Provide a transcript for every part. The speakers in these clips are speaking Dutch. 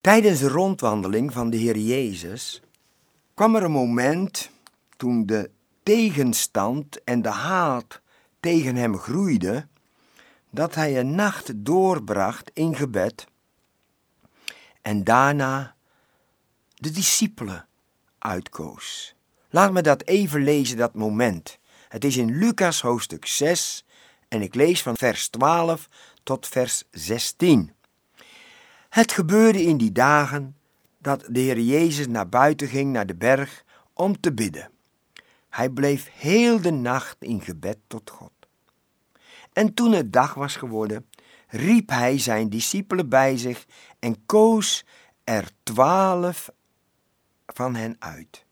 Tijdens de rondwandeling van de Heer Jezus kwam er een moment toen de tegenstand en de haat tegen hem groeide, dat hij een nacht doorbracht in gebed en daarna de discipelen uitkoos. Laat me dat even lezen, dat moment. Het is in Lucas hoofdstuk 6 en ik lees van vers 12 tot vers 16. Het gebeurde in die dagen dat de Heer Jezus naar buiten ging naar de berg om te bidden. Hij bleef heel de nacht in gebed tot God. En toen het dag was geworden, riep hij zijn discipelen bij zich en koos er twaalf van hen uit,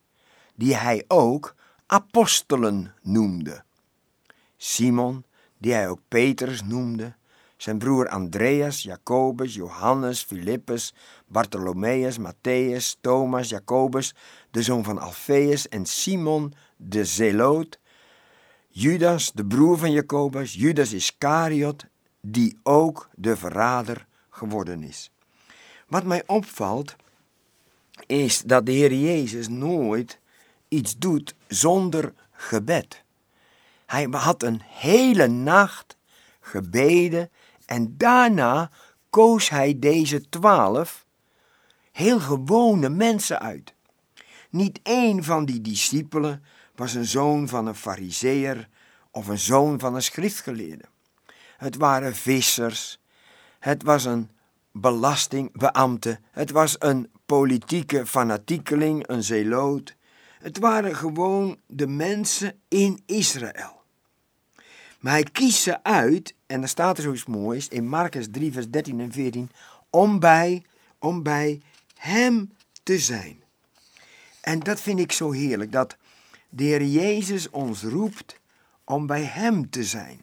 die hij ook apostelen noemde. Simon, die hij ook Petrus noemde, zijn broer Andreas, Jacobus, Johannes, Filippus, Bartholomeus, Matthäus, Thomas, Jacobus, de zoon van Alfeus en Simon de Zeloot, Judas, de broer van Jacobus, Judas Iscariot, die ook de verrader geworden is. Wat mij opvalt, is dat de Heer Jezus nooit iets doet zonder gebed. Hij had een hele nacht gebeden en daarna koos hij deze twaalf heel gewone mensen uit. Niet één van die discipelen was een zoon van een fariseer of een zoon van een schriftgeleerde. Het waren vissers, het was een belastingbeambte, het was een politieke fanatiekeling, een zeloot. Het waren gewoon de mensen in Israël. Maar hij kiest ze uit, en er staat er zoiets moois in Marcus 3, vers 13 en 14, om bij, om bij hem te zijn. En dat vind ik zo heerlijk, dat de Heer Jezus ons roept om bij hem te zijn.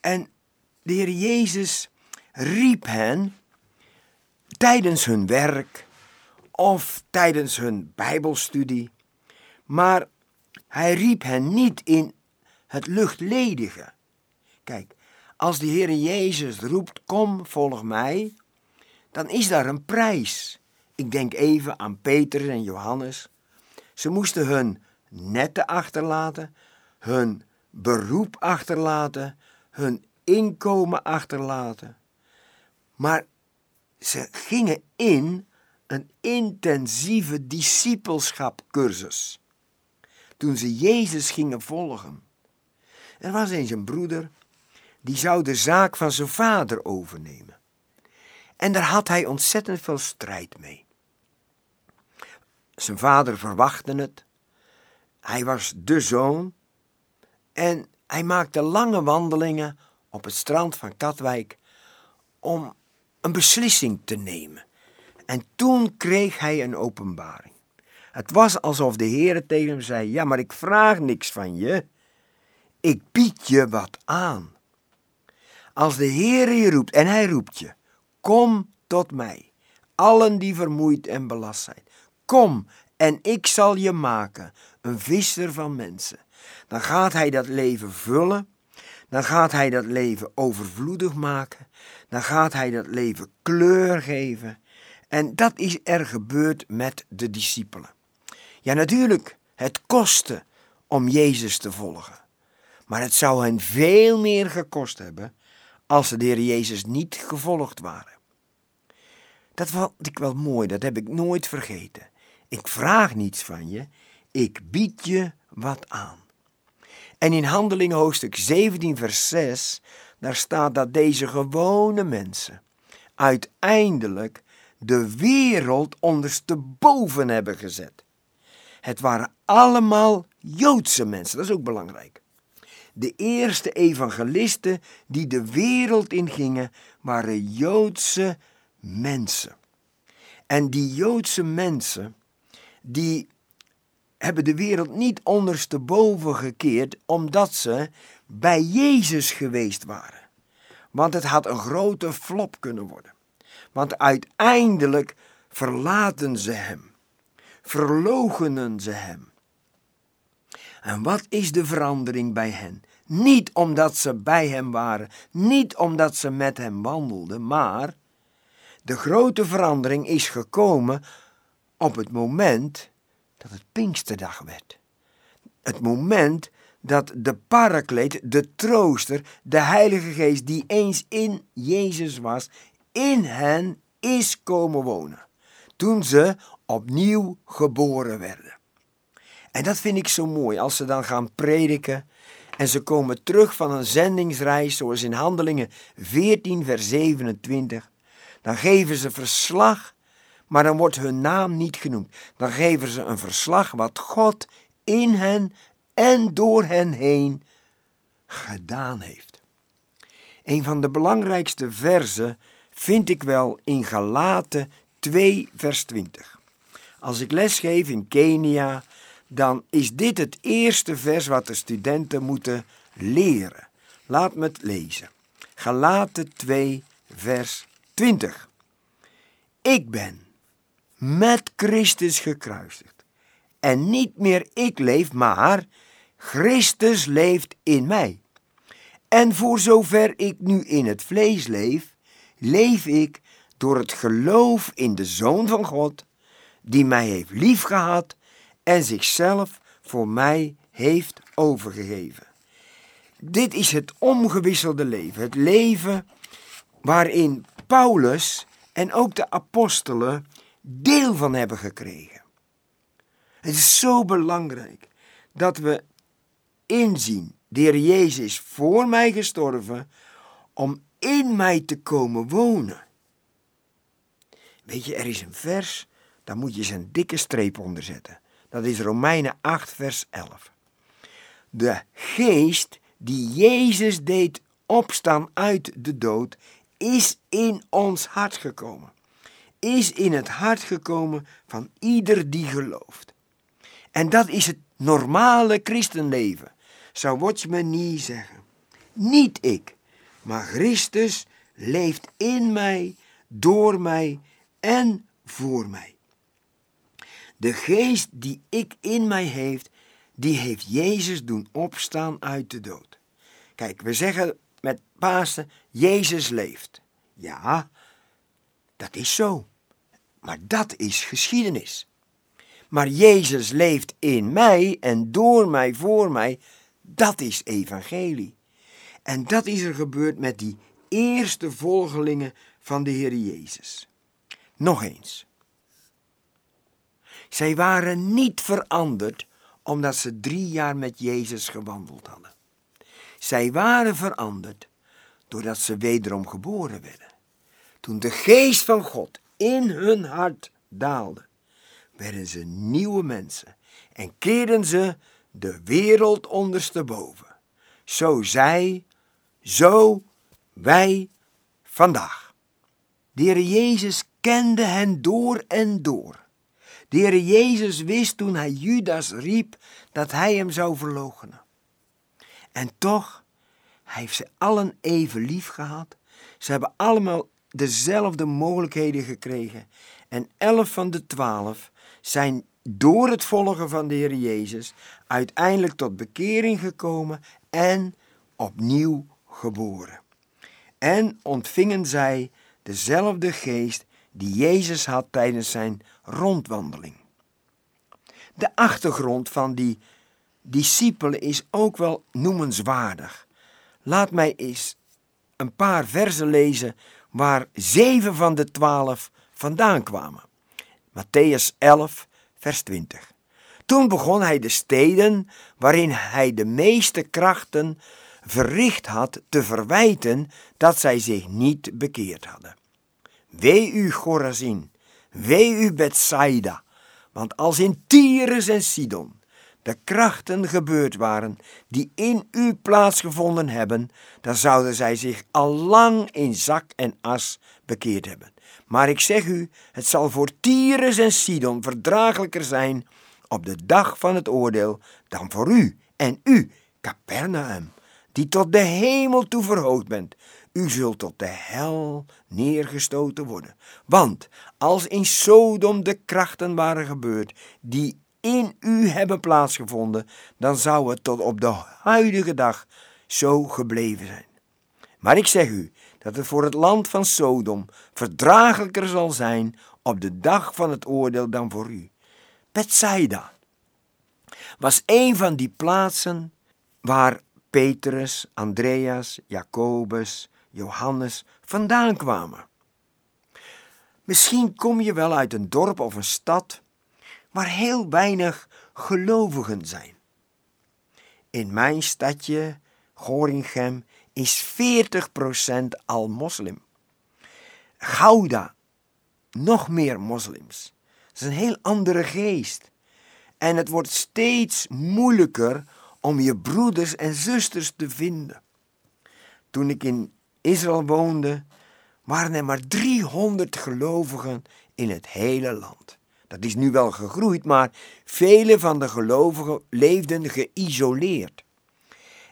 En de Heer Jezus riep hen tijdens hun werk of tijdens hun Bijbelstudie, maar hij riep hen niet in het luchtledige. Kijk, als de Heer Jezus roept, kom, volg mij, dan is daar een prijs. Ik denk even aan Peter en Johannes. Ze moesten hun netten achterlaten, hun beroep achterlaten, hun inkomen achterlaten. Maar ze gingen in een intensieve discipelschapcursus. Toen ze Jezus gingen volgen. Er was eens een broeder, die zou de zaak van zijn vader overnemen. En daar had hij ontzettend veel strijd mee. Zijn vader verwachtte het. Hij was de zoon. En hij maakte lange wandelingen op het strand van Katwijk om een beslissing te nemen. En toen kreeg hij een openbaring. Het was alsof de Heer tegen hem zei: Ja, maar ik vraag niks van je. Ik bied je wat aan. Als de Heer je roept en hij roept je, kom tot mij, allen die vermoeid en belast zijn. Kom en ik zal je maken een visser van mensen. Dan gaat hij dat leven vullen, dan gaat hij dat leven overvloedig maken, dan gaat hij dat leven kleur geven. En dat is er gebeurd met de discipelen. Ja, natuurlijk, het kostte om Jezus te volgen. Maar het zou hen veel meer gekost hebben als ze de Heer Jezus niet gevolgd waren. Dat vond ik wel mooi, dat heb ik nooit vergeten. Ik vraag niets van je, ik bied je wat aan. En in Handelingen hoofdstuk 17, vers 6, daar staat dat deze gewone mensen uiteindelijk de wereld ondersteboven hebben gezet. Het waren allemaal Joodse mensen, dat is ook belangrijk. De eerste evangelisten die de wereld ingingen waren Joodse mensen. En die Joodse mensen, die hebben de wereld niet ondersteboven gekeerd omdat ze bij Jezus geweest waren. Want het had een grote flop kunnen worden. Want uiteindelijk verlaten ze hem, verlogenen ze hem. En wat is de verandering bij hen? Niet omdat ze bij hem waren, niet omdat ze met hem wandelden, maar De grote verandering is gekomen op het moment dat het Pinksterdag werd. Het moment dat de parakleet, de trooster, de Heilige Geest die eens in Jezus was, in hen is komen wonen. Toen ze opnieuw geboren werden. En dat vind ik zo mooi als ze dan gaan prediken en ze komen terug van een zendingsreis, zoals in Handelingen 14, vers 27. Dan geven ze verslag, maar dan wordt hun naam niet genoemd. Dan geven ze een verslag wat God in hen en door hen heen gedaan heeft. Een van de belangrijkste versen vind ik wel in Galaten 2, vers 20. Als ik lesgeef in Kenia, dan is dit het eerste vers wat de studenten moeten leren. Laat me het lezen. Galaten 2, vers 20. Ik ben met Christus gekruisigd. En niet meer ik leef, maar Christus leeft in mij. En voor zover ik nu in het vlees leef, leef ik door het geloof in de Zoon van God, die mij heeft liefgehad en zichzelf voor mij heeft overgegeven. Dit is het omgewisselde leven, het leven waarin Paulus en ook de apostelen deel van hebben gekregen. Het is zo belangrijk dat we inzien, de Heer Jezus is voor mij gestorven om in mij te komen wonen. Weet je, er is een vers, daar moet je eens een dikke streep onder zetten. Dat is Romeinen 8, vers 11. De geest die Jezus deed opstaan uit de dood, is in ons hart gekomen. Is in het hart gekomen van ieder die gelooft. En dat is het normale christenleven, zou niet zeggen. Niet ik, maar Christus leeft in mij, door mij en voor mij. De geest die ik in mij heeft, die heeft Jezus doen opstaan uit de dood. Kijk, we zeggen met Pasen, Jezus leeft. Ja, dat is zo. Maar dat is geschiedenis. Maar Jezus leeft in mij en door mij, voor mij, dat is evangelie. En dat is er gebeurd met die eerste volgelingen van de Heer Jezus. Nog eens. Zij waren niet veranderd omdat ze drie jaar met Jezus gewandeld hadden. Zij waren veranderd doordat ze wederom geboren werden. Toen de geest van God in hun hart daalde, werden ze nieuwe mensen en keerden ze de wereld ondersteboven. Zo zij, zo wij vandaag. De Jezus kende hen door en door. De Heer Jezus wist toen hij Judas riep dat hij hem zou verloochenen. En toch, hij heeft ze allen even lief gehad. Ze hebben allemaal dezelfde mogelijkheden gekregen. En elf van de twaalf zijn door het volgen van de Heer Jezus uiteindelijk tot bekering gekomen en opnieuw geboren. En ontvingen zij dezelfde geest die Jezus had tijdens zijn rondwandeling. De achtergrond van die discipelen is ook wel noemenswaardig. Laat mij eens een paar versen lezen waar zeven van de twaalf vandaan kwamen. Matthäus 11, vers 20. Toen begon hij de steden waarin hij de meeste krachten verricht had te verwijten dat zij zich niet bekeerd hadden. Wee u, Chorazin, wee u, Bethsaida, want als in Tyrus en Sidon de krachten gebeurd waren die in u plaatsgevonden hebben, dan zouden zij zich al lang in zak en as bekeerd hebben. Maar ik zeg u, het zal voor Tyrus en Sidon verdraaglijker zijn op de dag van het oordeel dan voor u en u, Capernaum, die tot de hemel toe verhoogd bent u zult tot de hel neergestoten worden. Want als in Sodom de krachten waren gebeurd die in u hebben plaatsgevonden, dan zou het tot op de huidige dag zo gebleven zijn. Maar ik zeg u dat het voor het land van Sodom verdraaglijker zal zijn op de dag van het oordeel dan voor u. Bethsaida was een van die plaatsen waar Petrus, Andreas, Jacobus, Johannes vandaan kwamen. Misschien kom je wel uit een dorp of een stad waar heel weinig gelovigen zijn. In mijn stadje, Gorinchem, is 40% al moslim. Gouda, nog meer moslims. Het is een heel andere geest. En het wordt steeds moeilijker om je broeders en zusters te vinden. Toen ik in Israël woonde, waren er maar 300 gelovigen in het hele land. Dat is nu wel gegroeid, maar vele van de gelovigen leefden geïsoleerd.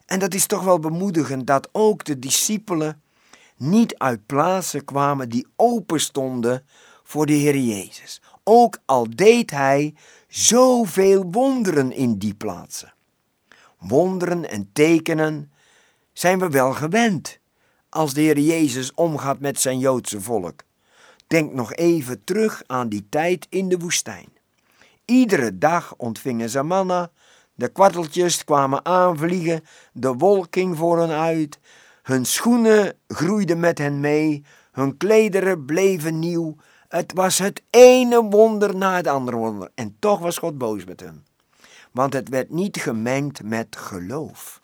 En dat is toch wel bemoedigend dat ook de discipelen niet uit plaatsen kwamen die open stonden voor de Heer Jezus. Ook al deed hij zoveel wonderen in die plaatsen. Wonderen en tekenen zijn we wel gewend als de Heer Jezus omgaat met zijn Joodse volk. Denk nog even terug aan die tijd in de woestijn. Iedere dag ontvingen ze manna, de kwarteltjes kwamen aanvliegen, de wolking voor hen uit, hun schoenen groeiden met hen mee, hun klederen bleven nieuw. Het was het ene wonder na het andere wonder. En toch was God boos met hen. Want het werd niet gemengd met geloof.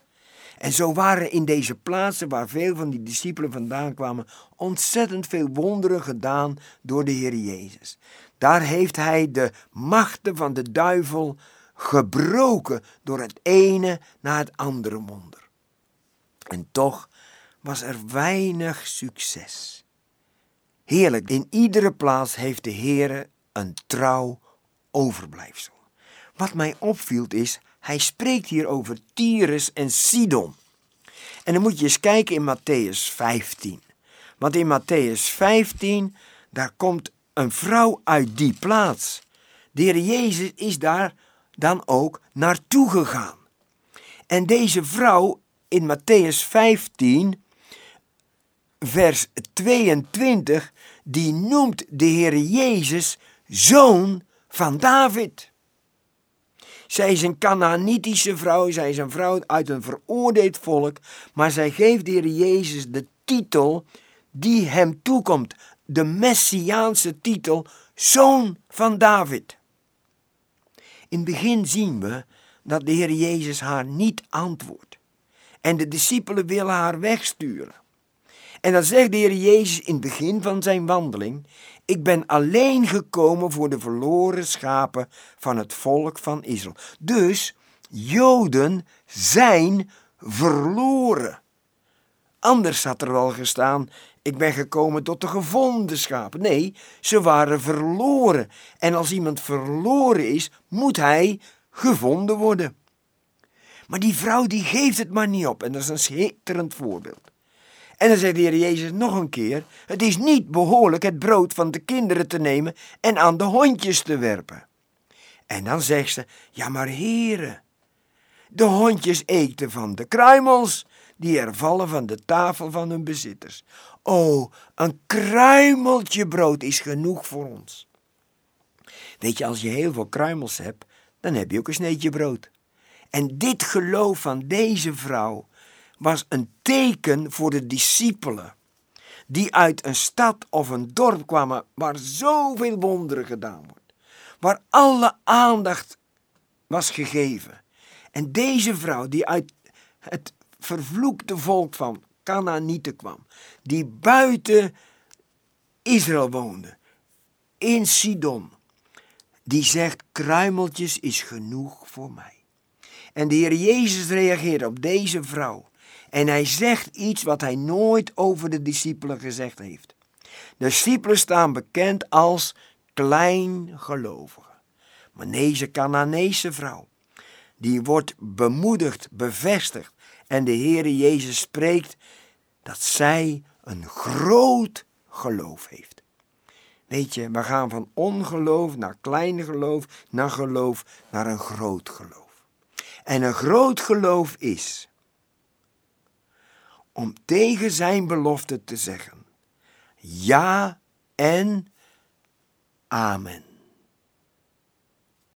En zo waren in deze plaatsen waar veel van die discipelen vandaan kwamen, ontzettend veel wonderen gedaan door de Heer Jezus. Daar heeft hij de machten van de duivel gebroken door het ene na het andere wonder. En toch was er weinig succes. Heerlijk, in iedere plaats heeft de Heer een trouw overblijfsel. Wat mij opviel is, hij spreekt hier over Tyrus en Sidon. En dan moet je eens kijken in Matthäus 15. Want in Matthäus 15, daar komt een vrouw uit die plaats. De Heer Jezus is daar dan ook naartoe gegaan. En deze vrouw in Matthäus 15, vers 22, die noemt de Heer Jezus zoon van David. Zij is een Canaanitische vrouw, zij is een vrouw uit een veroordeeld volk, maar zij geeft de Heer Jezus de titel die hem toekomt, de messiaanse titel, zoon van David. In het begin zien we dat de Heer Jezus haar niet antwoordt. En de discipelen willen haar wegsturen. En dan zegt de Heer Jezus in het begin van zijn wandeling: Ik ben alleen gekomen voor de verloren schapen van het volk van Israël. Dus Joden zijn verloren. Anders had er wel gestaan: Ik ben gekomen tot de gevonden schapen. Nee, ze waren verloren. En als iemand verloren is, moet hij gevonden worden. Maar die vrouw die geeft het maar niet op. En dat is een schitterend voorbeeld. En dan zegt de Heer Jezus nog een keer: Het is niet behoorlijk het brood van de kinderen te nemen en aan de hondjes te werpen. En dan zegt ze: Ja, maar heren, de hondjes eten van de kruimels die er vallen van de tafel van hun bezitters. Oh, een kruimeltje brood is genoeg voor ons. Weet je, als je heel veel kruimels hebt, dan heb je ook een sneetje brood. En dit geloof van deze vrouw was een teken voor de discipelen, die uit een stad of een dorp kwamen waar zoveel wonderen gedaan wordt, waar alle aandacht was gegeven. En deze vrouw, die uit het vervloekte volk van Canaanieten kwam, die buiten Israël woonde, in Sidon, die zegt: kruimeltjes is genoeg voor mij. En de Heer Jezus reageert op deze vrouw. En hij zegt iets wat hij nooit over de discipelen gezegd heeft. De discipelen staan bekend als kleingelovigen. Maar deze Canaanese vrouw, die wordt bemoedigd, bevestigd. En de Heere Jezus spreekt dat zij een groot geloof heeft. Weet je, we gaan van ongeloof naar klein geloof, naar geloof, naar een groot geloof. En een groot geloof is om tegen zijn belofte te zeggen: Ja en Amen.